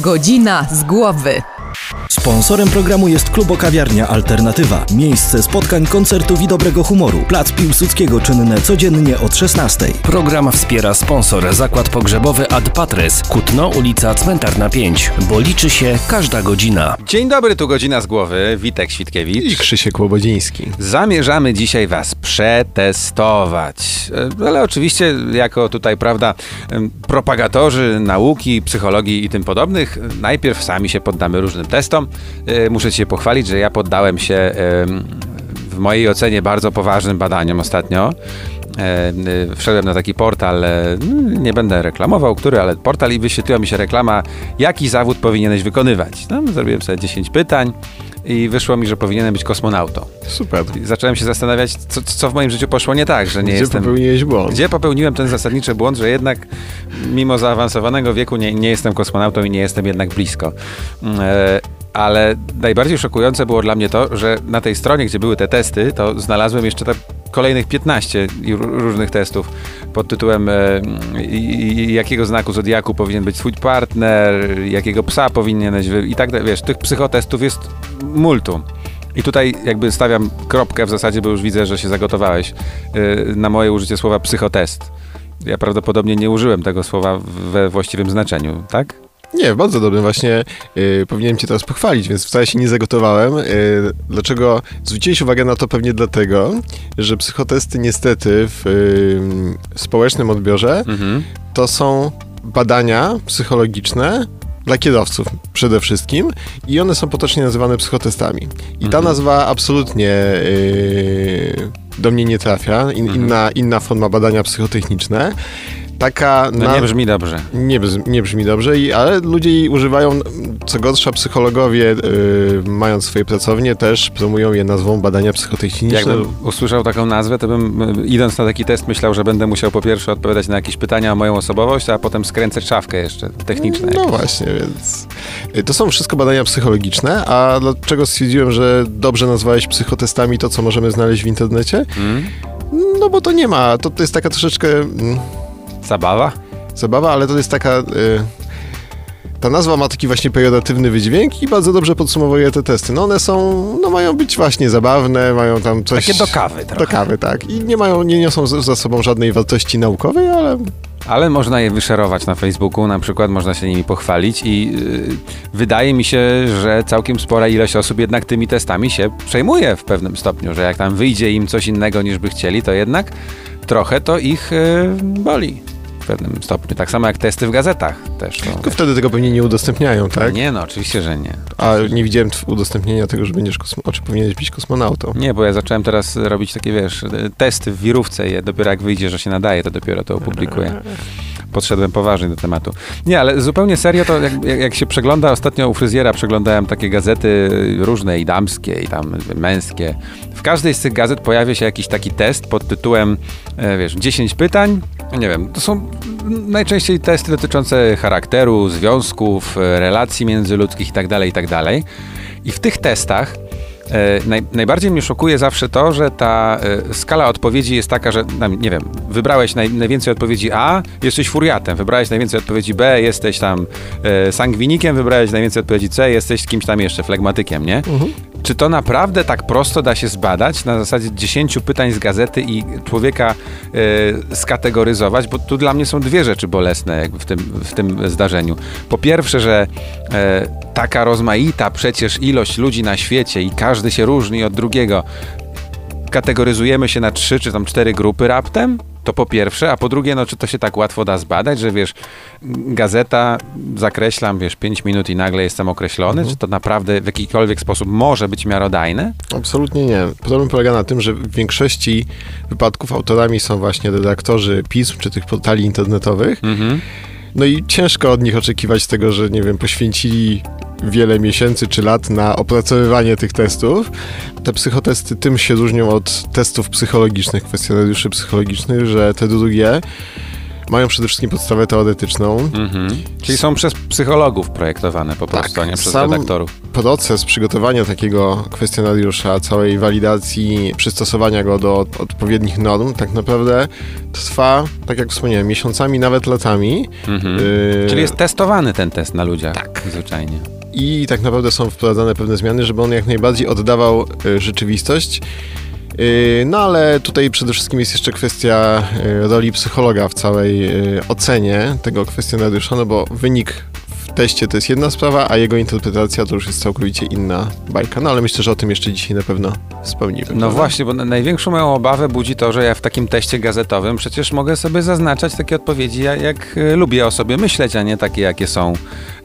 Godzina z głowy. Sponsorem programu jest Klubo Kawiarnia Alternatywa. Miejsce spotkań, koncertów i dobrego humoru. Plac Piłsudskiego czynne codziennie od 16. Program wspiera sponsor Zakład Pogrzebowy Ad Patres, Kutno, ulica Cmentarna 5, bo liczy się każda godzina. Dzień dobry, tu godzina z głowy. Witek Świtkiewicz. I Krzysiek Łobodziński. Zamierzamy dzisiaj Was przetestować. E, Ale oczywiście, jako tutaj, prawda, propagatorzy nauki, psychologii i tym podobnych, najpierw sami się poddamy różnym testom. E, Muszę Cię pochwalić, że ja poddałem się em, w mojej ocenie bardzo poważnym badaniom ostatnio. E, e, Wszedłem na taki portal, e, nie będę reklamował, który, ale portal i wyświetliła mi się reklama, jaki zawód powinieneś wykonywać. No, zrobiłem sobie 10 pytań i wyszło mi, że powinienem być kosmonautą. Super. I zacząłem się zastanawiać, co, co w moim życiu poszło nie tak, że nie Gdzie jestem... popełniłeś błąd? Gdzie popełniłem ten zasadniczy błąd, że jednak mimo zaawansowanego wieku nie, nie jestem kosmonautą i nie jestem jednak blisko. E, ale najbardziej szokujące było dla mnie to, że na tej stronie, gdzie były te testy, to znalazłem jeszcze kolejnych 15 i ró- różnych testów pod tytułem e, jakiego znaku zodiaku powinien być twój partner, jakiego psa powinieneś wy... i tak dalej. Wiesz, tych psychotestów jest multum. I tutaj jakby stawiam kropkę w zasadzie, bo już widzę, że się zagotowałeś yy, na moje użycie słowa psychotest. Ja prawdopodobnie nie użyłem tego słowa we właściwym znaczeniu, tak? Nie, bardzo dobrym. Właśnie y, powinienem cię teraz pochwalić, więc wcale się nie zagotowałem. Y, dlaczego? Zwróciłeś uwagę na to pewnie dlatego, że psychotesty niestety w y, społecznym odbiorze Mhm. to są badania psychologiczne dla kierowców przede wszystkim i one są potocznie nazywane psychotestami. I ta Mhm. nazwa absolutnie y, do mnie nie trafia. In, Mhm. inna, inna forma badania psychotechniczne. Taka No na- nie brzmi dobrze. Nie, bzm- nie brzmi dobrze, i, ale ludzie jej używają, co gorsza psychologowie, yy, mając swoje pracownie, też promują je nazwą badania psychotechniczne. Jakbym usłyszał taką nazwę, to bym y, idąc na taki test myślał, że będę musiał po pierwsze odpowiadać na jakieś pytania o moją osobowość, a potem skręcać szafkę jeszcze techniczne. No jakieś. właśnie, więc y, to są wszystko badania psychologiczne, a dlaczego stwierdziłem, że dobrze nazwałeś psychotestami to, co możemy znaleźć w internecie? Mm? No bo to nie ma, to, to jest taka troszeczkę mm, Zabawa? zabawa, ale to jest taka... Y, ta nazwa ma taki właśnie pejoratywny wydźwięk i bardzo dobrze podsumowuje te testy. No one są, no mają być właśnie zabawne, mają tam coś... Takie do kawy trochę. Do kawy, tak. I nie mają, nie niosą za sobą żadnej wartości naukowej, ale Ale można je wyszerować na Facebooku, na przykład można się nimi pochwalić i yy, wydaje mi się, że całkiem spora ilość osób jednak tymi testami się przejmuje w pewnym stopniu, że jak tam wyjdzie im coś innego niż by chcieli, to jednak trochę to ich yy, boli pewnym stopniu. Tak samo jak testy w gazetach też. To, tylko wtedy tego pewnie nie udostępniają, tak? Nie no, oczywiście, że nie. A nie widziałem udostępnienia tego, że będziesz kosmo- czy powinieneś być kosmonautą. Nie, bo ja zacząłem teraz robić takie, wiesz, testy w wirówce i dopiero jak wyjdzie, że się nadaje, to dopiero to opublikuję. Podszedłem poważnie do tematu. Nie, ale zupełnie serio to jak, jak, jak się przegląda, ostatnio u fryzjera przeglądałem takie gazety różne i damskie i tam męskie. W każdej z tych gazet pojawia się jakiś taki test pod tytułem, e, wiesz, 10 pytań. Nie wiem, to są najczęściej testy dotyczące charakteru, związków, e, relacji międzyludzkich itd., itd. I w tych testach naj, najbardziej mnie szokuje zawsze to, że ta e, skala odpowiedzi jest taka, że nie wiem, wybrałeś naj, najwięcej odpowiedzi A, jesteś furiatem, wybrałeś najwięcej odpowiedzi B, jesteś tam e, sangwinikiem, wybrałeś najwięcej odpowiedzi C, jesteś kimś tam jeszcze, flegmatykiem, nie? Czy to naprawdę tak prosto da się zbadać na zasadzie 10 pytań z gazety i człowieka e, skategoryzować? Bo tu dla mnie są dwie rzeczy bolesne w, tym, w tym zdarzeniu. Po pierwsze, że e, taka rozmaita przecież ilość ludzi na świecie i każdy się różni od drugiego, kategoryzujemy się na trzy czy tam cztery grupy raptem? To po pierwsze, a po drugie, no czy to się tak łatwo da zbadać, że wiesz, gazeta, zakreślam, wiesz, 5 minut i nagle jestem określony? Czy to naprawdę w jakikolwiek sposób może być miarodajne? Absolutnie nie. Problem polega na tym, że w większości wypadków autorami są właśnie redaktorzy pism czy tych portali internetowych. Mhm. No i ciężko od nich oczekiwać tego, że nie wiem, poświęcili wiele miesięcy czy lat na opracowywanie tych testów. Te psychotesty tym się różnią od testów psychologicznych, kwestionariuszy psychologicznych, że te drugie mają przede wszystkim podstawę teoretyczną. Mhm. Czyli są przez psychologów projektowane po prostu, a nie przez sam redaktorów. proces przygotowania takiego kwestionariusza, całej walidacji, przystosowania go do odpowiednich norm, tak naprawdę trwa, tak jak wspomniałem, miesiącami, nawet latami. Mhm. Y, Czyli jest testowany ten test na ludziach. Tak. Zwyczajnie. I tak naprawdę są wprowadzane pewne zmiany, żeby on jak najbardziej oddawał y, rzeczywistość. Y, No ale tutaj przede wszystkim jest jeszcze kwestia y, roli psychologa w całej ocenie tego kwestionariusza, no bo wynik teście to jest jedna sprawa, a jego interpretacja to już jest całkowicie inna bajka. No ale myślę, że o tym jeszcze dzisiaj na pewno wspomnimy. No prawda? właśnie, bo na- największą moją obawę budzi to, że ja w takim teście gazetowym przecież mogę sobie zaznaczać takie odpowiedzi, ja- jak e, lubię o sobie myśleć, a nie takie, jakie są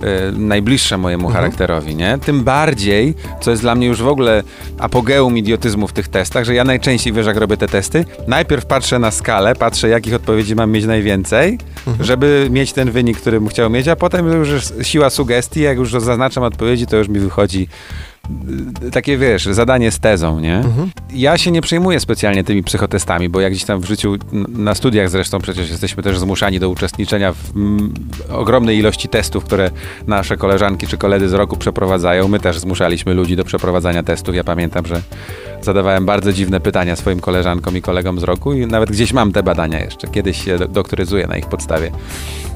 e, najbliższe mojemu Mhm. charakterowi, nie? Tym bardziej, co jest dla mnie już w ogóle apogeum idiotyzmu w tych testach, że ja najczęściej, wiesz, jak robię te testy, najpierw patrzę na skalę, patrzę, jakich odpowiedzi mam mieć najwięcej, Mhm. żeby mieć ten wynik, który bym chciał mieć, a potem już siła sugestii, jak już zaznaczam odpowiedzi, to już mi wychodzi y, takie, wiesz, zadanie z tezą, nie? Mhm. Ja się nie przejmuję specjalnie tymi psychotestami, bo jak gdzieś tam w życiu, na studiach zresztą przecież jesteśmy też zmuszani do uczestniczenia w ogromnej ilości testów, które nasze koleżanki czy koledzy z roku przeprowadzają. My też zmuszaliśmy ludzi do przeprowadzania testów. Ja pamiętam, że zadawałem bardzo dziwne pytania swoim koleżankom i kolegom z roku i nawet gdzieś mam te badania jeszcze. Kiedyś się do- doktoryzuję na ich podstawie.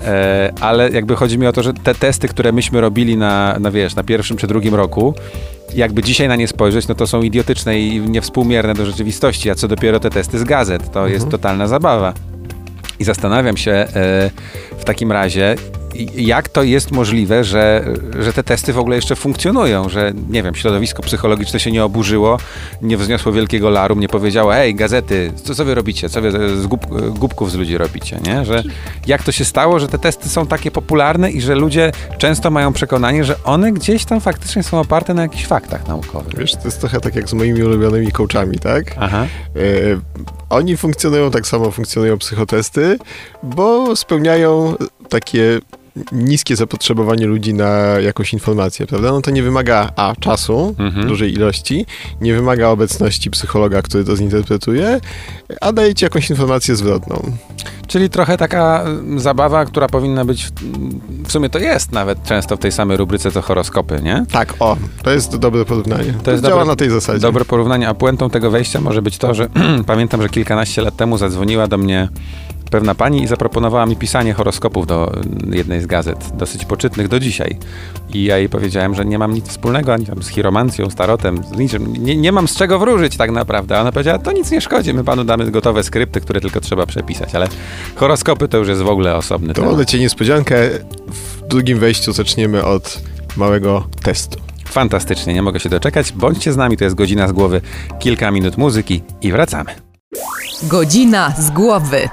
E, ale jakby chodzi mi o to, że te testy, które myśmy robili na, na wiesz, na pierwszym czy drugim roku, jakby dzisiaj na nie spojrzeć, no to są idiotyczne i niewspółmierne do rzeczywistości, a co dopiero te testy z gazet, to jest totalna zabawa. I zastanawiam się e, w takim razie, jak to jest możliwe, że, że te testy w ogóle jeszcze funkcjonują, że nie wiem, środowisko psychologiczne się nie oburzyło, nie wzniosło wielkiego larum, nie powiedziało, hej, gazety, co, co wy robicie, co wy z gub, głupków z ludzi robicie, nie? Że jak to się stało, że te testy są takie popularne i że ludzie często mają przekonanie, że one gdzieś tam faktycznie są oparte na jakichś faktach naukowych. Wiesz, to jest trochę tak jak z moimi ulubionymi coachami, tak? Aha. E, oni funkcjonują tak samo, funkcjonują psychotesty, bo spełniają takie niskie zapotrzebowanie ludzi na jakąś informację, prawda? No to nie wymaga a czasu, Mhm. dużej ilości, nie wymaga obecności psychologa, który to zinterpretuje, a daje ci jakąś informację zwrotną. Czyli trochę taka mm, zabawa, która powinna być, w- w sumie to jest nawet często w tej samej rubryce co horoskopy, nie? Tak, o, to jest dobre porównanie. To, jest działa dobre- na tej zasadzie. Dobre porównanie, a puentą tego wejścia może być to, że pamiętam, że kilkanaście lat temu zadzwoniła do mnie pewna pani i zaproponowała mi pisanie horoskopów do mm, jednej z gazet, dosyć poczytnych do dzisiaj. I ja jej powiedziałem, że nie mam nic wspólnego ani tam z chiromancją, z tarotem, z niczym. Nie, nie mam z czego wróżyć tak naprawdę. A ona powiedziała, to nic nie szkodzi, my panu damy gotowe skrypty, które tylko trzeba przepisać, ale horoskopy to już jest w ogóle osobny To temat. mamy cię niespodziankę. W drugim wejściu zaczniemy od małego testu. Fantastycznie, nie mogę się doczekać. Bądźcie z nami, to jest godzina z głowy, kilka minut muzyki i wracamy. Godzina z głowy.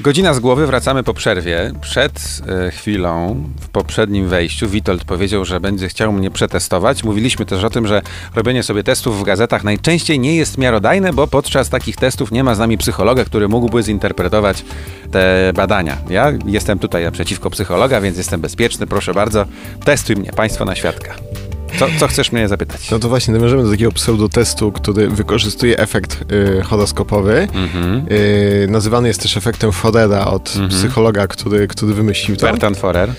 Godzina z głowy, wracamy po przerwie. Przed e, chwilą, w poprzednim wejściu, Witold powiedział, że będzie chciał mnie przetestować. Mówiliśmy też o tym, że robienie sobie testów w gazetach najczęściej nie jest miarodajne, bo podczas takich testów nie ma z nami psychologa, który mógłby zinterpretować te badania. Ja jestem tutaj naprzeciwko psychologa, więc jestem bezpieczny. Proszę bardzo, testuj mnie, państwo na świadka. Co, co chcesz mnie zapytać? No to właśnie nawiążemy do takiego pseudotestu, który wykorzystuje efekt y, horoskopowy. Mhm. Y, nazywany jest też efektem Forera od psychologa, który, który wymyślił to. Bertrand Forer.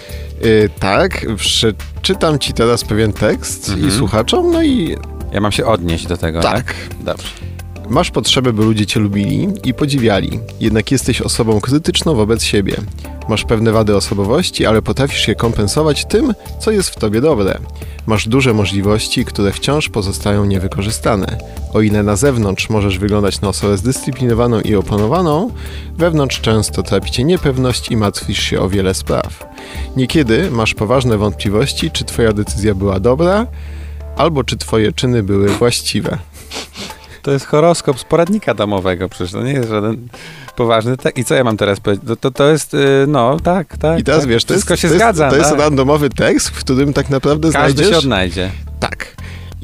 Y, tak, przeczytam ci teraz pewien tekst Mhm. i słuchaczom, no i Ja mam się odnieść do tego, tak? Tak. Dobrze. Masz potrzebę, by ludzie cię lubili i podziwiali, jednak jesteś osobą krytyczną wobec siebie. Masz pewne wady osobowości, ale potrafisz je kompensować tym, co jest w tobie dobre. Masz duże możliwości, które wciąż pozostają niewykorzystane. O ile na zewnątrz możesz wyglądać na osobę zdyscyplinowaną i opanowaną, wewnątrz często trapi cię niepewność i martwisz się o wiele spraw. Niekiedy masz poważne wątpliwości, czy twoja decyzja była dobra, albo czy twoje czyny były właściwe. To jest horoskop z poradnika domowego, przecież to nie jest żaden poważny. I co ja mam teraz powiedzieć? To, to, to jest, y, no, tak, tak. I teraz tak. wiesz, to jest, Wszystko się to jest, zgadza. To jest tak. randomowy tekst, w którym tak naprawdę Każdy znajdziesz... się odnajdzie. Tak.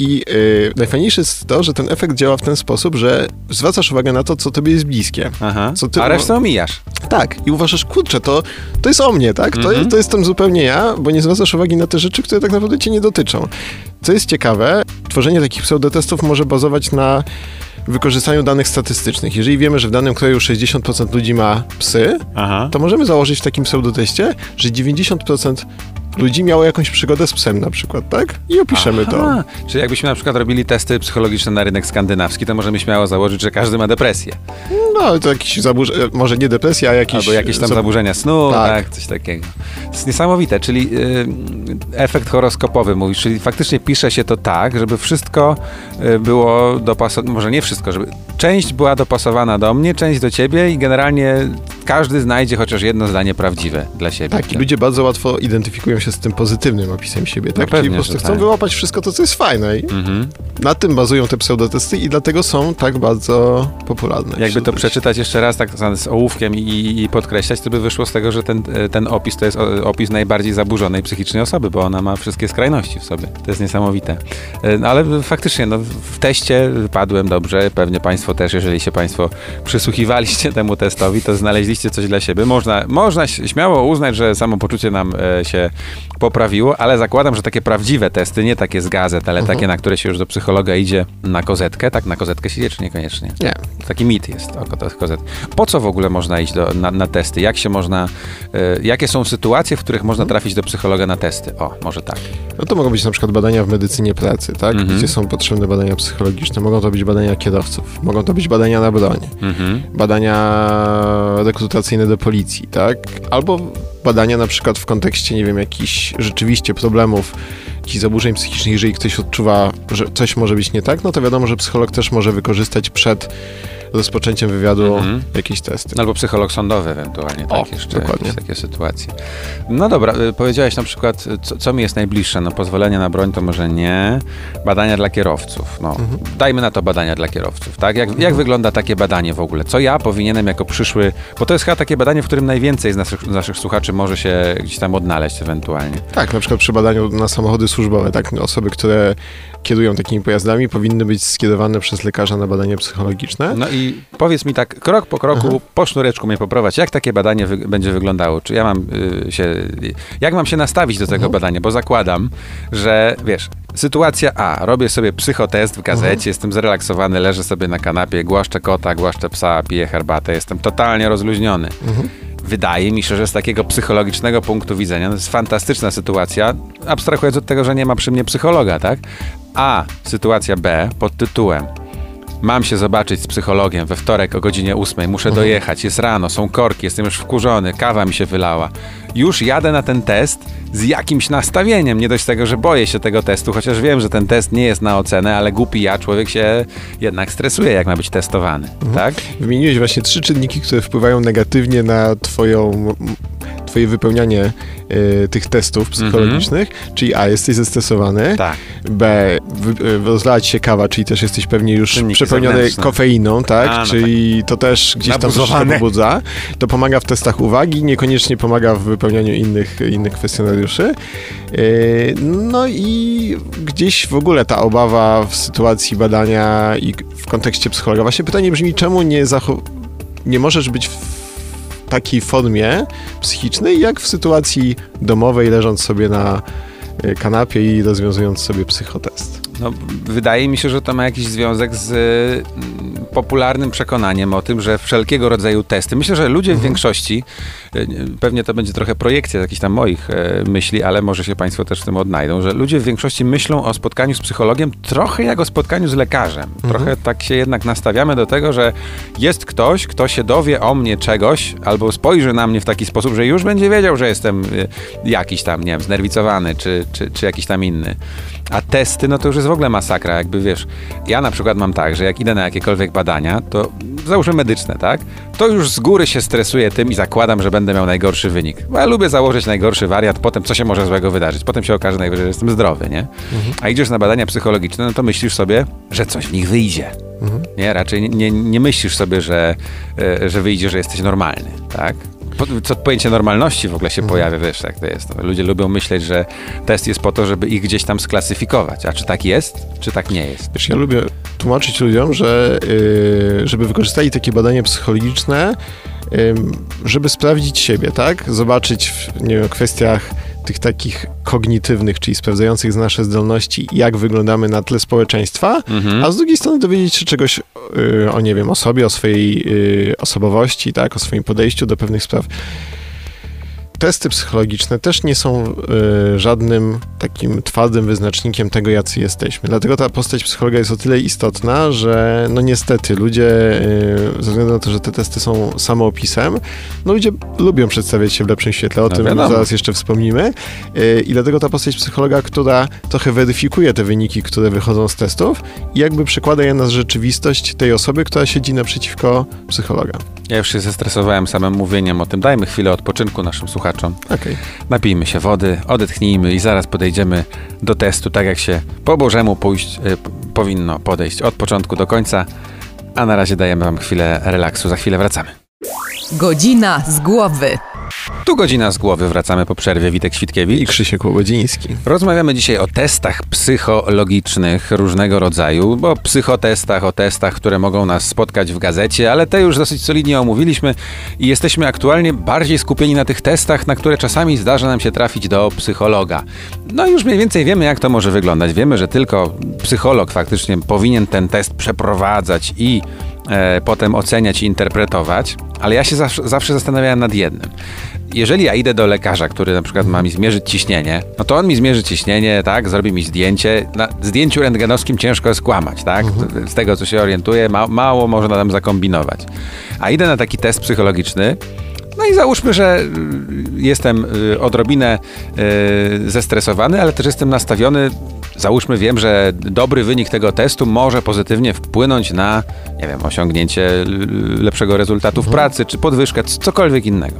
I y, najfajniejsze jest to, że ten efekt działa w ten sposób, że zwracasz uwagę na to, co tobie jest bliskie. Aha. Co ty- A resztę omijasz. Tak. I uważasz, kurczę, to, to jest o mnie, tak? To, Mhm. to jestem zupełnie ja, bo nie zwracasz uwagi na te rzeczy, które tak naprawdę cię nie dotyczą. Co jest ciekawe, tworzenie takich pseudotestów może bazować na wykorzystaniu danych statystycznych. Jeżeli wiemy, że w danym kraju 60% ludzi ma psy, Aha. to możemy założyć w takim pseudoteście, że 90% ludzi miało jakąś przygodę z psem na przykład, tak? I opiszemy to. Aha, Czyli jakbyśmy na przykład robili testy psychologiczne na rynek skandynawski, to możemy śmiało założyć, że każdy ma depresję. No, to jakieś zaburzenia, może nie depresja, a jakieś... Albo jakieś tam zab- zaburzenia snu, tak. Tak. coś takiego. To jest niesamowite, czyli y, efekt horoskopowy mówisz, czyli faktycznie pisze się to tak, żeby wszystko było dopasowane, może nie wszystko, żeby część była dopasowana do mnie, część do ciebie i generalnie każdy znajdzie chociaż jedno zdanie prawdziwe dla siebie. Tak, i ludzie bardzo łatwo identyfikują się z tym pozytywnym opisem siebie, tak? No pewnie, Czyli po prostu chcą tak. wyłapać wszystko to, co jest fajne i Mhm. na tym bazują te pseudotesty i dlatego są tak bardzo popularne. Jakby to przeczytać jeszcze raz tak z ołówkiem i, i podkreślać, to by wyszło z tego, że ten, ten opis to jest opis najbardziej zaburzonej psychicznie osoby, bo ona ma wszystkie skrajności w sobie. To jest niesamowite. E, No, ale faktycznie, no, w teście padłem dobrze, pewnie Państwo też, jeżeli się Państwo przysłuchiwaliście temu testowi, to znaleźliście coś dla siebie. Można, można śmiało uznać, że samopoczucie nam e, się poprawiło, ale zakładam, że takie prawdziwe testy, nie takie z gazet, ale takie, na które się już do psychologa idzie na kozetkę, tak na kozetkę się idzie, czy niekoniecznie? Nie. Taki mit jest o ko- kozet. Po co w ogóle można iść do, na, na testy? Jak się można, e, jakie są sytuacje, w których można trafić do psychologa na testy? O, może tak. No to mogą być na przykład badania w medycynie pracy, tak? Mhm. Gdzie są potrzebne badania psychologiczne. Mogą to być badania kierowców, mogą to być badania na broń, Mhm. badania rekrutacyjne do policji, tak? Albo badania na przykład w kontekście, nie wiem, jakichś rzeczywiście problemów, jakichś zaburzeń psychicznych, jeżeli ktoś odczuwa, że coś może być nie tak, no to wiadomo, że psycholog też może wykorzystać przed rozpoczęciem wywiadu Mhm. jakieś testy. Albo psycholog sądowy ewentualnie, tak? O, jeszcze dokładnie. takie sytuacje. No dobra, y, powiedziałeś na przykład, y, co, co mi jest najbliższe? No pozwolenie na broń to może nie. Badania dla kierowców. No, Mhm. dajmy na to badania dla kierowców, tak? Jak, jak wygląda takie badanie w ogóle? Co ja powinienem jako przyszły, bo to jest chyba takie badanie, w którym najwięcej z naszych, z naszych słuchaczy może się gdzieś tam odnaleźć ewentualnie. Tak, na przykład przy badaniu na samochody służbowe, tak, osoby, które kierują takimi pojazdami powinny być skierowane przez lekarza na badanie psychologiczne. No i powiedz mi tak, krok po kroku, po sznureczku mnie poprowadź, jak takie badanie wy będzie wyglądało? Czy ja mam y, się, jak mam się nastawić do tego badania? Bo zakładam, że wiesz, sytuacja A, robię sobie psychotest w gazecie, jestem zrelaksowany, leżę sobie na kanapie, głaszczę kota, głaszczę psa, piję herbatę, jestem totalnie rozluźniony. Wydaje mi się, że z takiego psychologicznego punktu widzenia to jest fantastyczna sytuacja, abstrahując od tego, że nie ma przy mnie psychologa, tak? A sytuacja B pod tytułem Mam się zobaczyć z psychologiem we wtorek o godzinie 8. Muszę dojechać, jest rano, są korki, jestem już wkurzony, kawa mi się wylała. Już jadę na ten test z jakimś nastawieniem. Nie dość tego, że boję się tego testu, chociaż wiem, że ten test nie jest na ocenę, ale głupi ja, człowiek się jednak stresuje, jak ma być testowany. Tak? Wymieniłeś właśnie trzy czynniki, które wpływają negatywnie na twoją, twoje wypełnianie e, tych testów psychologicznych, czyli A, jesteś zestresowany, Tak. B, e, rozlała ci się kawa, czyli też jesteś pewnie już Czynniki przepełniony zewnętrzne. kofeiną, tak? A, no czyli to też gdzieś tam troszeczkę pobudza. To pomaga w testach uwagi, niekoniecznie pomaga w wypełnianiu innych, innych kwestionariuszy. E, No i gdzieś w ogóle ta obawa w sytuacji badania i w kontekście psychologa. Właśnie pytanie brzmi, czemu nie, nie możesz być w takiej formie psychicznej, jak w sytuacji domowej, leżąc sobie na e, kanapie i rozwiązując sobie psychotest. No, wydaje mi się, że to ma jakiś związek z popularnym przekonaniem o tym, że wszelkiego rodzaju testy. Myślę, że ludzie w większości, e, nie, pewnie to będzie trochę projekcja jakichś tam moich e, myśli, ale może się Państwo też w tym odnajdą, że ludzie w większości myślą o spotkaniu z psychologiem trochę jak o spotkaniu z lekarzem. Trochę tak się jednak nastawiamy do tego, że jest ktoś, kto się dowie o mnie czegoś, albo spojrzy na mnie w taki sposób, że już będzie wiedział, że jestem e, jakiś tam, nie wiem, znerwicowany, czy, czy, czy jakiś tam inny. A testy, no to już jest w ogóle masakra, jakby wiesz, ja na przykład mam tak, że jak idę na jakiekolwiek badania, to załóżmy medyczne, tak? To już z góry się stresuję tym i zakładam, że będę miał najgorszy wynik. Bo ja lubię założyć najgorszy wariant, potem co się może złego wydarzyć. Potem się okaże najwyżej, że jestem zdrowy, nie? A idziesz na badania psychologiczne, no to myślisz sobie, że coś w nich wyjdzie. Nie, raczej nie, nie, nie myślisz sobie, że, e, że wyjdzie, że jesteś normalny, tak? Co pojęcie normalności w ogóle się pojawia, wiesz, jak to jest. Ludzie lubią myśleć, że test jest po to, żeby ich gdzieś tam sklasyfikować. A czy tak jest, czy tak nie jest? Wiesz, ja lubię tłumaczyć ludziom, że yy, żeby wykorzystali takie badania psychologiczne, ym, żeby sprawdzić siebie, tak? Zobaczyć w nie wiem, kwestiach tych takich kognitywnych, czyli sprawdzających z nasze zdolności, jak wyglądamy na tle społeczeństwa, Mhm. a z drugiej strony dowiedzieć się czegoś yy, o, nie wiem, o sobie, o swojej yy, osobowości, tak? O swoim podejściu do pewnych spraw. Testy psychologiczne też nie są y, żadnym takim twardym wyznacznikiem tego, jacy jesteśmy. Dlatego ta postać psychologa jest o tyle istotna, że no niestety ludzie, y, ze względu na to, że te testy są samoopisem, no ludzie lubią przedstawiać się w lepszym świetle, o No tym wiadomo. zaraz jeszcze wspomnimy. Y, I dlatego ta postać psychologa, która trochę weryfikuje te wyniki, które wychodzą z testów i jakby przekłada je na rzeczywistość tej osoby, która siedzi naprzeciwko psychologa. Ja już się zestresowałem samym mówieniem o tym. Dajmy chwilę odpoczynku naszym słuchaczom. Okej. Napijmy się wody, odetchnijmy i zaraz podejdziemy do testu, tak jak się po Bożemu pójść, y, powinno podejść od początku do końca. A na razie dajemy Wam chwilę relaksu. Za chwilę wracamy. Godzina z głowy. Tu godzina z głowy, wracamy po przerwie. Witek I Świtkiewicz. Krzysiek Łobodziński. Rozmawiamy dzisiaj o testach psychologicznych różnego rodzaju, bo psychotestach, o testach, które mogą nas spotkać w gazecie, ale te już dosyć solidnie omówiliśmy i jesteśmy aktualnie bardziej skupieni na tych testach, na które czasami zdarza nam się trafić do psychologa. No i już mniej więcej wiemy, jak to może wyglądać. Wiemy, że tylko psycholog faktycznie powinien ten test przeprowadzać i e, potem oceniać i interpretować, ale ja się zawsze, zawsze zastanawiałem nad jednym. Jeżeli ja idę do lekarza, który na przykład ma mi zmierzyć ciśnienie, no to on mi zmierzy ciśnienie, tak, zrobi mi zdjęcie. Na zdjęciu rentgenowskim ciężko jest kłamać, tak? Z tego, co się orientuję, ma, mało można tam zakombinować. A idę na taki test psychologiczny, no i załóżmy, że y, jestem y, odrobinę y, zestresowany, ale też jestem nastawiony. Załóżmy, wiem, że dobry wynik tego testu może pozytywnie wpłynąć na, nie wiem, osiągnięcie lepszego rezultatu w pracy, czy podwyżkę, cokolwiek innego.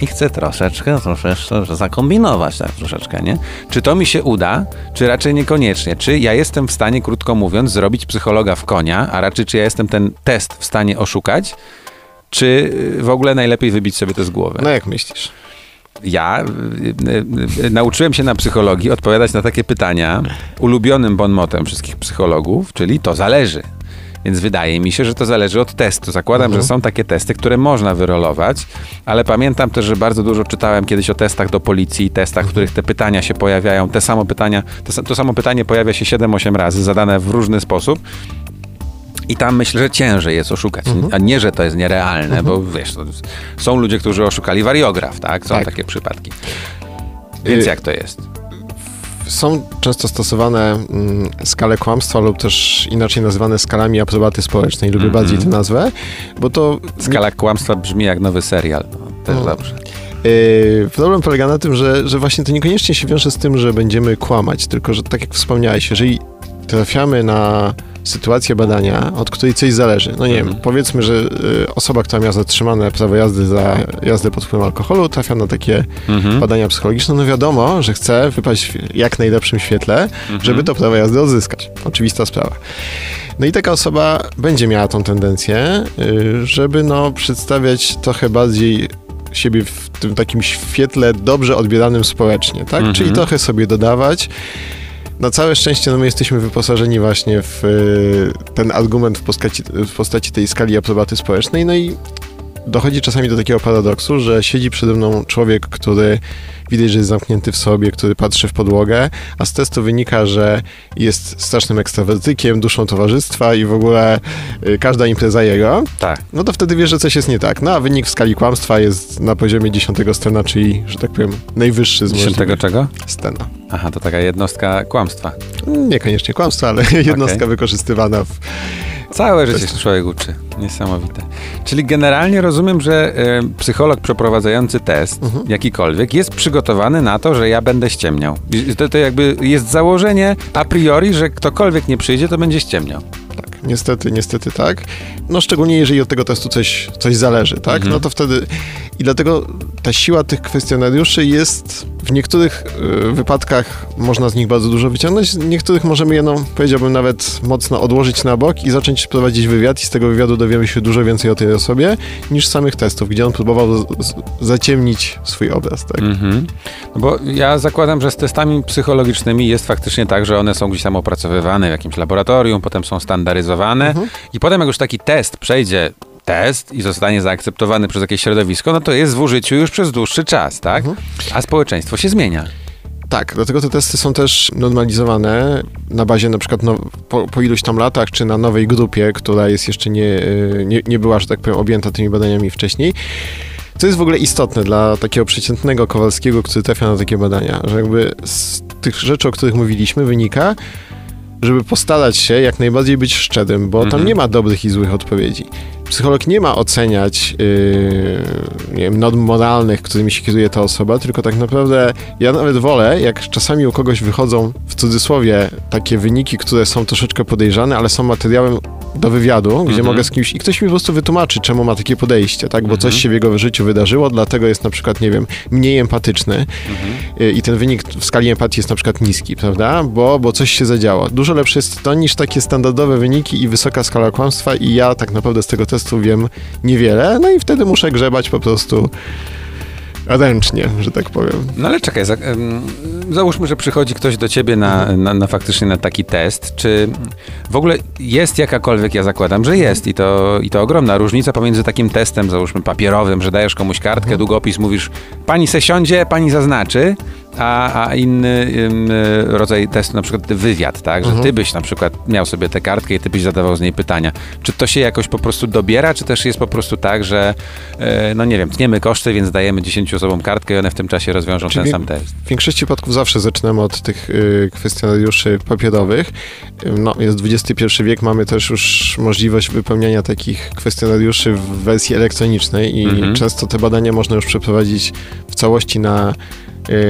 I chcę troszeczkę, troszeczkę zakombinować, tak troszeczkę, nie? Czy to mi się uda, czy raczej niekoniecznie? Czy ja jestem w stanie, krótko mówiąc, zrobić psychologa w konia, a raczej czy ja jestem ten test w stanie oszukać? Czy y, w ogóle najlepiej wybić sobie to z głowy? No jak myślisz? Ja y, y, nauczyłem się na psychologii odpowiadać na takie pytania ulubionym bonmotem wszystkich psychologów, czyli to zależy. Więc wydaje mi się, że to zależy od testu. Zakładam, że są takie testy, które można wyrolować, ale pamiętam też, że bardzo dużo czytałem kiedyś o testach do policji, testach, w których te pytania się pojawiają. Te samo pytania, to, to samo pytanie pojawia się 7-8 razy, zadane w różny sposób. I tam myślę, że ciężej jest oszukać, a nie, że to jest nierealne, bo wiesz, są ludzie, którzy oszukali wariograf, tak? Są Tak. takie przypadki. Więc Y- jak to jest? Są często stosowane mm, skale kłamstwa lub też inaczej nazywane skalami aprobaty społecznej. Lubię Mhm. bardziej tę nazwę, bo to Skala kłamstwa brzmi jak nowy serial. No, też No. dobrze. Yy, problem polega na tym, że, że właśnie to niekoniecznie się wiąże z tym, że będziemy kłamać, tylko że tak jak wspomniałeś, jeżeli trafiamy na sytuację badania, od której coś zależy, no nie wiem, powiedzmy, że y, osoba, która miała zatrzymane prawo jazdy za jazdę pod wpływem alkoholu, trafia na takie Mhm. badania psychologiczne, no wiadomo, że chce wypaść w jak najlepszym świetle, żeby to prawo jazdy odzyskać. Oczywista sprawa. No i taka osoba będzie miała tą tendencję, y, żeby no przedstawiać trochę bardziej siebie w tym takim świetle dobrze odbieranym społecznie, tak? Mhm. Czyli trochę sobie dodawać. Na całe szczęście no my jesteśmy wyposażeni właśnie w y, ten argument w postaci, w postaci tej skali aprobaty społecznej, no i dochodzi czasami do takiego paradoksu, że siedzi przede mną człowiek, który widać, że jest zamknięty w sobie, który patrzy w podłogę, a z testu wynika, że jest strasznym ekstrawertykiem, duszą towarzystwa i w ogóle y, każda impreza jego, Tak. no to wtedy wiesz, że coś jest nie tak. No a wynik w skali kłamstwa jest na poziomie 10 stena, czyli, że tak powiem, najwyższy z Dziesiątego czego? stena. Aha, to taka jednostka kłamstwa. Niekoniecznie kłamstwa, ale jednostka wykorzystywana w... Całe życie się człowiek uczy. Niesamowite. Czyli generalnie rozumiem, że e, psycholog przeprowadzający test, Mhm. jakikolwiek, jest przygotowany na to, że ja będę ściemniał. To, to jakby jest założenie a priori, że ktokolwiek nie przyjdzie, to będzie ściemniał. Tak, niestety, niestety tak. No szczególnie jeżeli od tego testu coś, coś zależy, tak? Mhm. No to wtedy... I dlatego ta siła tych kwestionariuszy jest w niektórych y, wypadkach można z nich bardzo dużo wyciągnąć, w niektórych możemy je, no, powiedziałbym nawet mocno odłożyć na bok i zacząć prowadzić wywiad i z tego wywiadu dowiemy się dużo więcej o tej osobie niż z samych testów, gdzie on próbował z, zaciemnić swój obraz, tak? Mhm. No bo ja zakładam, że z testami psychologicznymi jest faktycznie tak, że one są gdzieś tam opracowywane w jakimś laboratorium, potem są standaryzowane Mhm. i potem jak już taki test przejdzie test i zostanie zaakceptowany przez jakieś środowisko, no to jest w użyciu już przez dłuższy czas, tak? A społeczeństwo się zmienia. Tak, dlatego te testy są też normalizowane na bazie na przykład no, po, po iluś tam latach, czy na nowej grupie, która jest jeszcze nie, y, nie, nie była, że tak powiem, objęta tymi badaniami wcześniej. Co jest w ogóle istotne dla takiego przeciętnego Kowalskiego, który trafia na takie badania, że jakby z tych rzeczy, o których mówiliśmy, wynika, żeby postarać się jak najbardziej być szczerym, bo tam Mhm. nie ma dobrych i złych odpowiedzi. Psycholog nie ma oceniać yy, nie wiem, norm moralnych, którymi się kieruje ta osoba, tylko tak naprawdę ja nawet wolę, jak czasami u kogoś wychodzą w cudzysłowie takie wyniki, które są troszeczkę podejrzane, ale są materiałem do wywiadu, gdzie Mhm. mogę z kimś i ktoś mi po prostu wytłumaczy, czemu ma takie podejście, tak? Bo Mhm. coś się w jego życiu wydarzyło, dlatego jest na przykład, nie wiem, mniej empatyczny Mhm. y, i ten wynik w skali empatii jest na przykład niski, prawda? Bo, bo coś się zadziało. Dużo lepsze jest to niż takie standardowe wyniki i wysoka skala kłamstwa i ja tak naprawdę z tego testu wiem niewiele, no i wtedy muszę grzebać po prostu ręcznie, że tak powiem. No ale czekaj, za, załóżmy, że przychodzi ktoś do ciebie na, na, na faktycznie na taki test. Czy w ogóle jest jakakolwiek, ja zakładam, że jest i to, i to ogromna różnica pomiędzy takim testem, załóżmy papierowym, że dajesz komuś kartkę, długopis, mówisz, pani se siądzie, pani zaznaczy, a, a inny em, rodzaj testu, na przykład wywiad, tak, że ty byś na przykład miał sobie tę kartkę i ty byś zadawał z niej pytania. Czy to się jakoś po prostu dobiera, czy też jest po prostu tak, że e, no nie wiem, tniemy koszty, więc dajemy 10 osobom kartkę i one w tym czasie rozwiążą ten Czyli- sam test. W większości przypadków zawsze zaczynamy od tych y, kwestionariuszy papierowych. Y, No, jest XXI wiek, mamy też już możliwość wypełniania takich kwestionariuszy w wersji elektronicznej i Mhm. często te badania można już przeprowadzić w całości na y,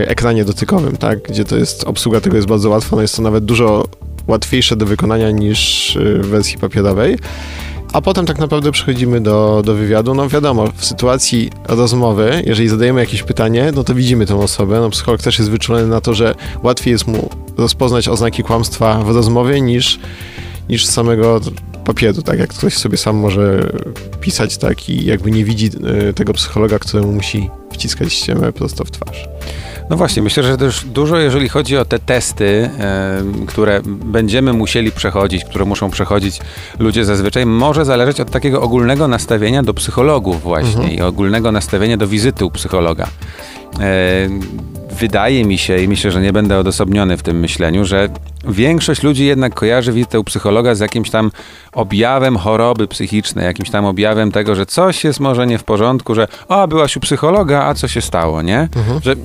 ekranie dotykowym, tak? Gdzie to jest, obsługa tego jest bardzo łatwa, no jest to nawet dużo łatwiejsze do wykonania niż y, w wersji papierowej. A potem tak naprawdę przechodzimy do, do wywiadu. No wiadomo, w sytuacji rozmowy, jeżeli zadajemy jakieś pytanie, no to widzimy tę osobę. No psycholog też jest wyczulony na to, że łatwiej jest mu rozpoznać oznaki kłamstwa w rozmowie niż, niż z samego papieru, tak jak ktoś sobie sam może pisać tak i jakby nie widzi y, tego psychologa, któremu musi wciskać ściemę prosto w twarz. No właśnie, myślę, że też dużo, jeżeli chodzi o te testy, em, które będziemy musieli przechodzić, które muszą przechodzić ludzie zazwyczaj, może zależeć od takiego ogólnego nastawienia do psychologów właśnie i ogólnego nastawienia do wizyty u psychologa. E, wydaje mi się i myślę, że nie będę odosobniony w tym myśleniu, że większość ludzi jednak kojarzy wizytę u psychologa z jakimś tam objawem choroby psychicznej, jakimś tam objawem tego, że coś jest może nie w porządku, że o, byłaś u psychologa, a co się stało, nie? Że e,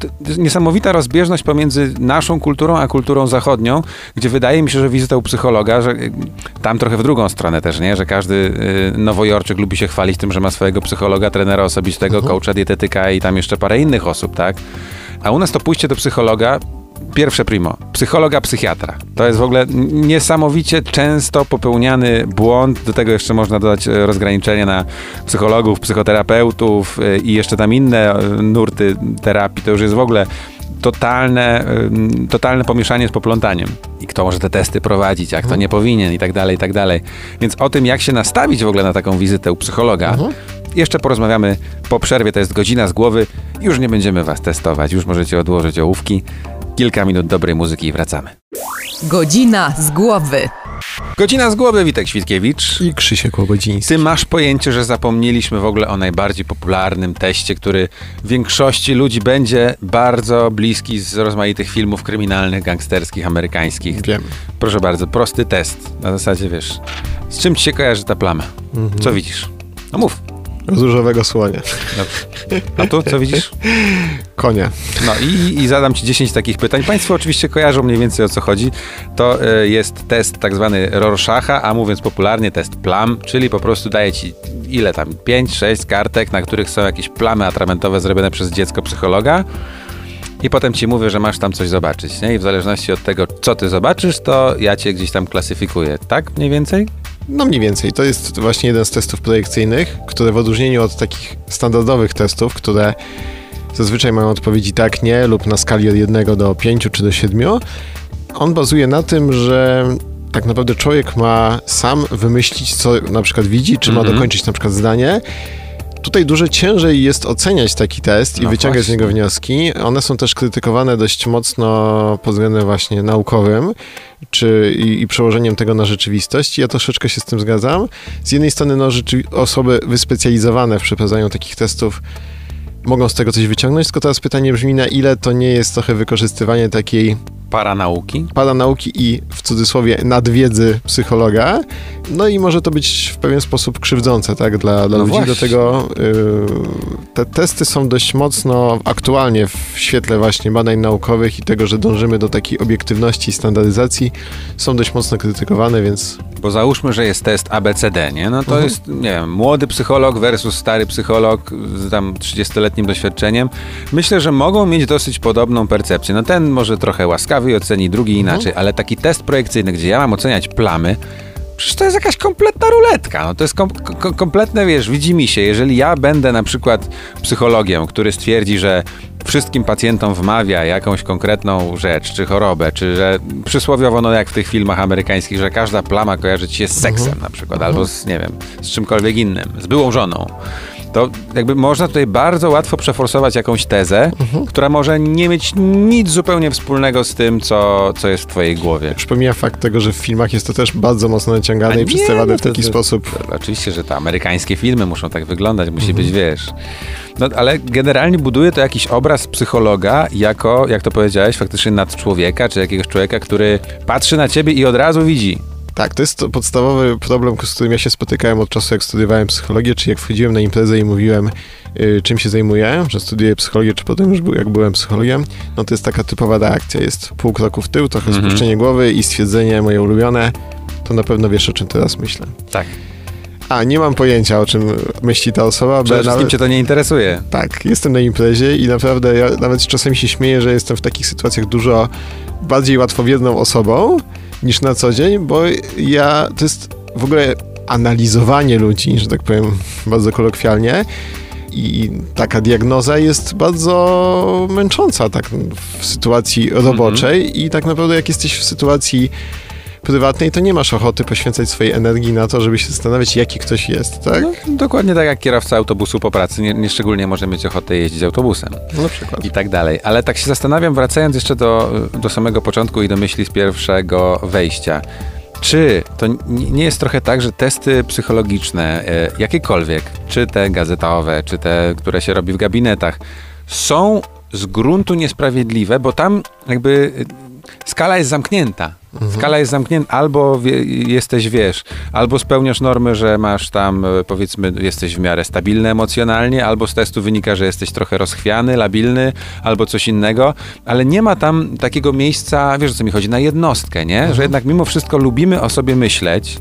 to jest niesamowita rozbieżność pomiędzy naszą kulturą a kulturą zachodnią, gdzie wydaje mi się, że wizyta u psychologa, że e, tam trochę w drugą stronę też, nie? Że każdy e, nowojorczyk lubi się chwalić tym, że ma swojego psychologa, trenera osobistego, coacha, dietetyka i tam jeszcze parę innych osób, tak? A u nas to pójście do psychologa Pierwsze primo, psychologa, psychiatra. To jest w ogóle niesamowicie często popełniany błąd. Do tego jeszcze można dodać e, rozgraniczenie na psychologów, psychoterapeutów e, i jeszcze tam inne e, nurty terapii. To już jest w ogóle totalne, totalne pomieszanie z poplątaniem. I kto może te testy prowadzić, a kto nie powinien i tak dalej, i tak dalej. Więc o tym, jak się nastawić w ogóle na taką wizytę u psychologa, jeszcze porozmawiamy po przerwie. To jest godzina z głowy. Już nie będziemy was testować. Już możecie odłożyć ołówki. Kilka minut dobrej muzyki i wracamy. Godzina z głowy. Godzina z głowy, Witek Świtkiewicz. I Krzysiek Łobodziński. Ty masz pojęcie, że zapomnieliśmy w ogóle o najbardziej popularnym teście, który większości ludzi będzie bardzo bliski z rozmaitych filmów kryminalnych, gangsterskich, amerykańskich. Wiem. Proszę bardzo, prosty test. Na zasadzie, wiesz, z czym ci się kojarzy ta plama? Co widzisz? No mów. Różowego słonia. A tu co widzisz? Konia. No i, i zadam ci 10 takich pytań. Państwo oczywiście kojarzą mniej więcej o co chodzi. To e, jest test tak zwany Rorschacha, a mówiąc popularnie test plam, czyli po prostu daje ci ile tam, 5-6 kartek, na których są jakieś plamy atramentowe zrobione przez dziecko psychologa. I potem ci mówię, że masz tam coś zobaczyć, nie? I w zależności od tego, co ty zobaczysz, to ja cię gdzieś tam klasyfikuję. Tak mniej więcej? No mniej więcej. To jest właśnie jeden z testów projekcyjnych, które w odróżnieniu od takich standardowych testów, które zazwyczaj mają odpowiedzi tak, nie lub na skali od 1 do 5 czy do 7, on bazuje na tym, że tak naprawdę człowiek ma sam wymyślić, co na przykład widzi, czy ma Mhm. dokończyć na przykład zdanie. Tutaj dużo ciężej jest oceniać taki test i No wyciągać z właśnie. niego wnioski. One są też krytykowane dość mocno pod względem właśnie naukowym czy i, i przełożeniem tego na rzeczywistość. Ja troszeczkę się z tym zgadzam. Z jednej strony no, rzeczy, osoby wyspecjalizowane w przeprowadzaniu takich testów mogą z tego coś wyciągnąć, tylko teraz pytanie brzmi, na ile to nie jest trochę wykorzystywanie takiej Paranauki? paranauki i w cudzysłowie nadwiedzy psychologa. No i może to być w pewien sposób krzywdzące, tak, dla, dla No ludzi. właśnie. Do tego y, te testy są dość mocno aktualnie w świetle właśnie badań naukowych i tego, że dążymy do takiej obiektywności i standaryzacji, są dość mocno krytykowane, więc Bo załóżmy, że jest test ABCD, nie? No to Mhm. jest, nie wiem, młody psycholog versus stary psycholog z tam 30-letnim doświadczeniem. Myślę, że mogą mieć dosyć podobną percepcję. No ten może trochę łaskawy oceni, drugi Mhm. inaczej, ale taki test projekcyjny, gdzie ja mam oceniać plamy, Przecież to jest jakaś kompletna ruletka. No to jest kom kom kompletne, wiesz, widzi mi się, jeżeli ja będę na przykład psychologiem, który stwierdzi, że wszystkim pacjentom wmawia jakąś konkretną rzecz, czy chorobę, czy że przysłowiowo, no jak w tych filmach amerykańskich, że każda plama kojarzy ci się z seksem na przykład, albo z, nie wiem, z czymkolwiek innym, z byłą żoną. To jakby można tutaj bardzo łatwo przeforsować jakąś tezę, która może nie mieć nic zupełnie wspólnego z tym, co, co jest w twojej głowie. już pomija fakt tego, że w filmach jest to też bardzo mocno naciągane A i przedstawiane no w to- taki to- sposób. Oczywiście, że te amerykańskie filmy muszą tak wyglądać, musi być, wiesz. No, ale generalnie buduje to jakiś obraz psychologa jako, jak to powiedziałeś, faktycznie nad człowieka, czy jakiegoś człowieka, który patrzy na ciebie i od razu widzi. Tak, to jest to podstawowy problem, z którym ja się spotykałem od czasu, jak studiowałem psychologię, czy jak wchodziłem na imprezę i mówiłem, y, czym się zajmuję, że studiuję psychologię, czy potem już był, jak byłem psychologiem, no to jest taka typowa reakcja. Jest pół kroku w tył, trochę Mhm. spuszczenie głowy i stwierdzenie moje ulubione, to na pewno wiesz, o czym teraz myślę. Tak. A, nie mam pojęcia, o czym myśli ta osoba, Przede wszystkim nawet... cię to nie interesuje. Tak, jestem na imprezie i naprawdę ja nawet czasami się śmieję, że jestem w takich sytuacjach dużo bardziej łatwowiedną osobą niż na co dzień, bo ja to jest w ogóle analizowanie ludzi, że tak powiem bardzo kolokwialnie. I taka diagnoza jest bardzo męcząca tak w sytuacji roboczej i tak naprawdę jak jesteś w sytuacji prywatnej, to nie masz ochoty poświęcać swojej energii na to, żeby się zastanawiać, jaki ktoś jest, tak? No, dokładnie tak jak kierowca autobusu po pracy, nie, nie szczególnie może mieć ochotę jeździć autobusem. na przykład. i tak dalej. Ale tak się zastanawiam, wracając jeszcze do, do samego początku i do myśli z pierwszego wejścia. Czy to nie jest trochę tak, że testy psychologiczne, e, jakiekolwiek, czy te gazetowe, czy te, które się robi w gabinetach, są z gruntu niesprawiedliwe, bo tam jakby e, skala jest zamknięta. Skala jest zamknięta, albo jesteś, wiesz, albo spełniasz normy, że masz tam, e, powiedzmy, jesteś w miarę stabilny emocjonalnie, albo z testu wynika, że jesteś trochę rozchwiany, labilny, albo coś innego, ale nie ma tam takiego miejsca, wiesz o co mi chodzi, na jednostkę, nie? Że jednak mimo wszystko lubimy o sobie myśleć,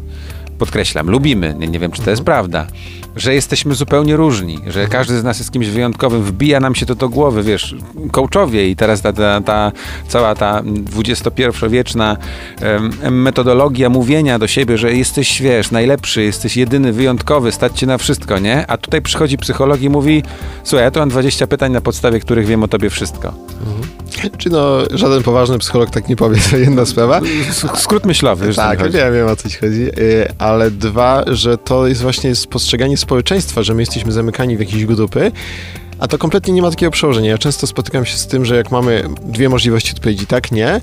podkreślam, lubimy, nie, nie wiem czy to jest prawda, że jesteśmy zupełnie różni, że każdy z nas jest kimś wyjątkowym, wbija nam się to do głowy, wiesz, coachowie i teraz ta, ta, ta cała ta XXI-wieczna em, metodologia mówienia do siebie, że jesteś, wiesz, najlepszy, jesteś jedyny, wyjątkowy, stać cię na wszystko, nie? A tutaj przychodzi psycholog i mówi, słuchaj, ja tu mam 20 pytań, na podstawie których wiem o tobie wszystko. Czy no, żaden poważny psycholog tak nie powie, to jedna sprawa. Skrót myślowy, wiesz, Tak, chodzi. wiem, wiem o co ci chodzi, y, ale dwa, że to jest właśnie postrzeganie społeczeństwa, że my jesteśmy zamykani w jakieś grupy, a to kompletnie nie ma takiego przełożenia. Ja często spotykam się z tym, że jak mamy dwie możliwości odpowiedzi tak, nie,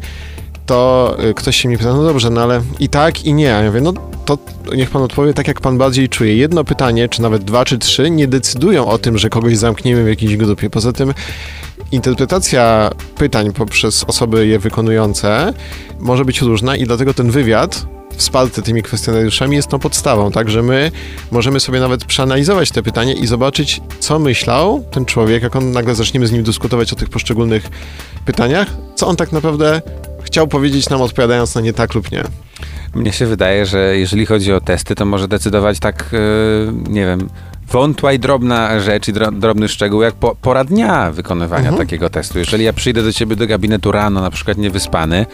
to y, ktoś się mnie pyta, no dobrze, no ale i tak, i nie. A ja mówię, no to niech pan odpowie tak, jak pan bardziej czuje. Jedno pytanie, czy nawet dwa, czy trzy, nie decydują o tym, że kogoś zamkniemy w jakiejś grupie. Poza tym interpretacja pytań poprzez osoby je wykonujące może być różna i dlatego ten wywiad wsparty tymi kwestionariuszami jest tą podstawą, tak, że my możemy sobie nawet przeanalizować te pytania i zobaczyć, co myślał ten człowiek, jak on nagle zaczniemy z nim dyskutować o tych poszczególnych pytaniach, co on tak naprawdę chciał powiedzieć nam, odpowiadając na nie tak lub nie. Mnie się wydaje, że jeżeli chodzi o testy, to może decydować tak, e, nie wiem, wątła i drobna rzecz i dro, drobny szczegół, jak po, pora dnia wykonywania takiego testu. Jeżeli ja przyjdę do ciebie do gabinetu rano, na przykład niewyspany,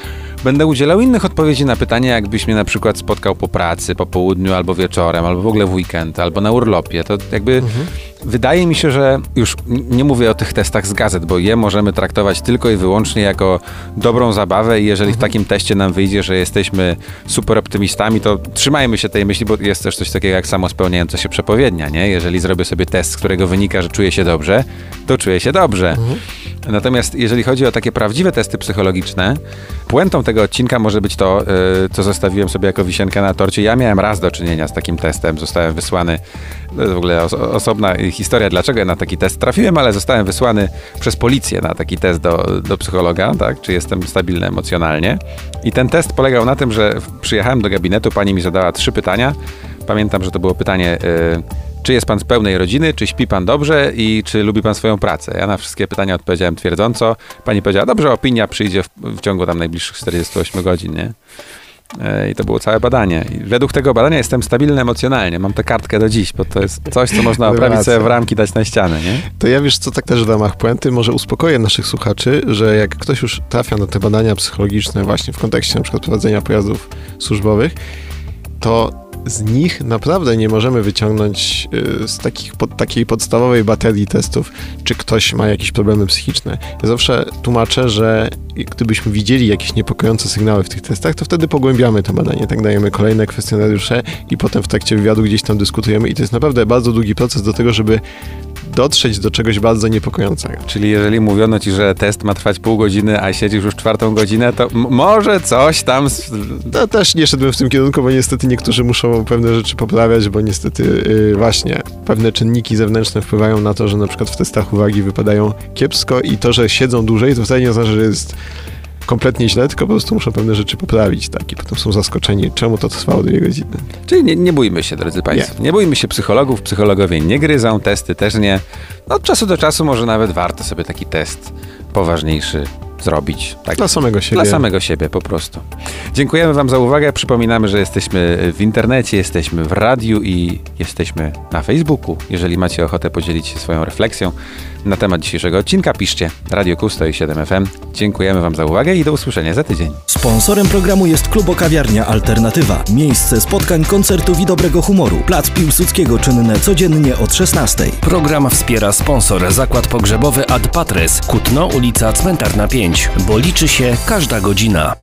będę udzielał innych odpowiedzi na pytania, jakbyś mnie na przykład spotkał po pracy, po południu, albo wieczorem, albo w ogóle w weekend, albo na urlopie. To jakby wydaje mi się, że już nie mówię o tych testach z gazet, bo je możemy traktować tylko i wyłącznie jako dobrą zabawę i jeżeli w takim teście nam wyjdzie, że jesteśmy super optymistami, to trzymajmy się tej myśli, bo jest też coś takiego jak samospełniająca się przepowiednia, nie? Jeżeli zrobię sobie test, z którego wynika, że czuję się dobrze, to czuję się dobrze. Natomiast jeżeli chodzi o takie prawdziwe testy psychologiczne, puentą tego odcinka może być to, y, co zostawiłem sobie jako wisienkę na torcie. Ja miałem raz do czynienia z takim testem, zostałem wysłany, to jest w ogóle oso- osobna historia, dlaczego ja na taki test trafiłem, ale zostałem wysłany przez policję na taki test do, do psychologa, tak, czy jestem stabilny emocjonalnie. I ten test polegał na tym, że przyjechałem do gabinetu, pani mi zadała trzy pytania. Pamiętam, że to było pytanie... y, czy jest pan z pełnej rodziny, czy śpi pan dobrze i czy lubi pan swoją pracę? Ja na wszystkie pytania odpowiedziałem twierdząco. Pani powiedziała, dobrze, opinia przyjdzie w, w ciągu tam najbliższych 48 godzin, nie? E, I to było całe badanie. I według tego badania jestem stabilny emocjonalnie. Mam tę kartkę do dziś, bo to jest coś, co można oprawić sobie w ramki, dać na ścianę, nie? To ja wiesz co, tak też w ramach puenty, może uspokoję naszych słuchaczy, że jak ktoś już trafia na te badania psychologiczne właśnie w kontekście na przykład prowadzenia pojazdów służbowych, to z nich naprawdę nie możemy wyciągnąć y, z takich, pod, takiej podstawowej baterii testów, czy ktoś ma jakieś problemy psychiczne. Ja zawsze tłumaczę, że gdybyśmy widzieli jakieś niepokojące sygnały w tych testach, to wtedy pogłębiamy to badanie, tak dajemy kolejne kwestionariusze i potem w trakcie wywiadu gdzieś tam dyskutujemy i to jest naprawdę bardzo długi proces do tego, żeby dotrzeć do czegoś bardzo niepokojącego. Czyli jeżeli mówiono ci, że test ma trwać pół godziny, a siedzisz już czwartą godzinę, to może coś tam... No też nie szedłem w tym kierunku, bo niestety niektórzy muszą pewne rzeczy poprawiać, bo niestety yy, właśnie pewne czynniki zewnętrzne wpływają na to, że na przykład w testach uwagi wypadają kiepsko i to, że siedzą dłużej, to wcale nie oznacza, że jest kompletnie źle, tylko po prostu muszą pewne rzeczy poprawić, tak? I potem są zaskoczeni, czemu to trwało dwie godziny. Czyli nie, nie bójmy się, drodzy Państwo. Nie. bójmy się psychologów, psychologowie nie gryzą, testy też nie. No, od czasu do czasu może nawet warto sobie taki test poważniejszy zrobić. Tak, Dla samego siebie. Dla samego siebie po prostu. Dziękujemy Wam za uwagę. Przypominamy, że jesteśmy w internecie, jesteśmy w radiu i jesteśmy na Facebooku. Jeżeli macie ochotę podzielić się swoją refleksją na temat dzisiejszego odcinka, piszcie Radio Kusto i 7FM. Dziękujemy Wam za uwagę i do usłyszenia za tydzień. Sponsorem programu jest Klubo Kawiarnia Alternatywa. Miejsce spotkań, koncertów i dobrego humoru. Plac Piłsudskiego czynne codziennie od 16. Program wspiera sponsor Zakład Pogrzebowy Ad Patres, Kutno, ulica Cmentarna 5, bo liczy się każda godzina.